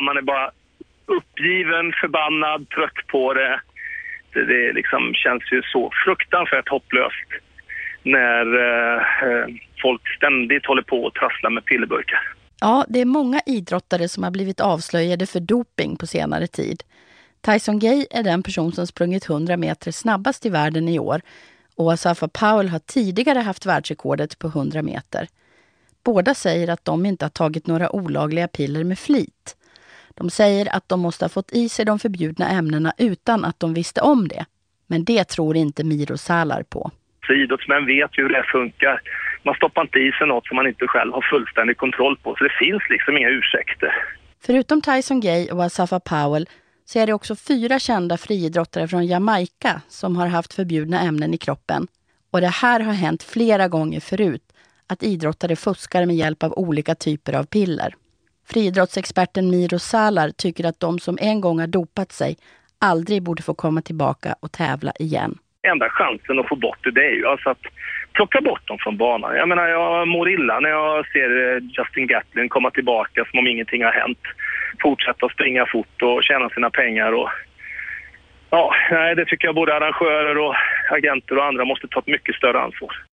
man är bara uppgiven, förbannad, trött på det. Det, det liksom känns ju så fruktansvärt hopplöst när eh, eh folk ständigt håller på och trasslar med pillerburkar. Ja, det är många idrottare som har blivit avslöjade för doping på senare tid. Tyson Gay är den person som sprungit 100 meter snabbast i världen i år och Asafa Powell har tidigare haft världsrekordet på 100 meter. Båda säger att de inte har tagit några olagliga piller med flit. De säger att de måste ha fått i sig de förbjudna ämnena utan att de visste om det. Men det tror inte Miro Salar på. Så idrottsmän vet ju hur det funkar. Man stoppar inte i sig något som man inte själv har fullständig kontroll på. Så det finns liksom inga ursäkter. Förutom Tyson Gay och Asafa Powell så är det också fyra kända friidrottare från Jamaica som har haft förbjudna ämnen i kroppen. Och det här har hänt flera gånger förut, att idrottare fuskar med hjälp av olika typer av piller. Friidrottsexperten Miro Salar tycker att de som en gång har dopat sig aldrig borde få komma tillbaka och tävla igen. Enda chansen att få bort det, det är ju alltså att plocka bort dem från banan. Jag menar, jag mår illa när jag ser eh, Justin Gatlin komma tillbaka som om ingenting har hänt. Fortsätta springa fort och tjäna sina pengar och Ja, nej, det tycker jag både arrangörer och agenter och andra måste ta ett mycket större ansvar.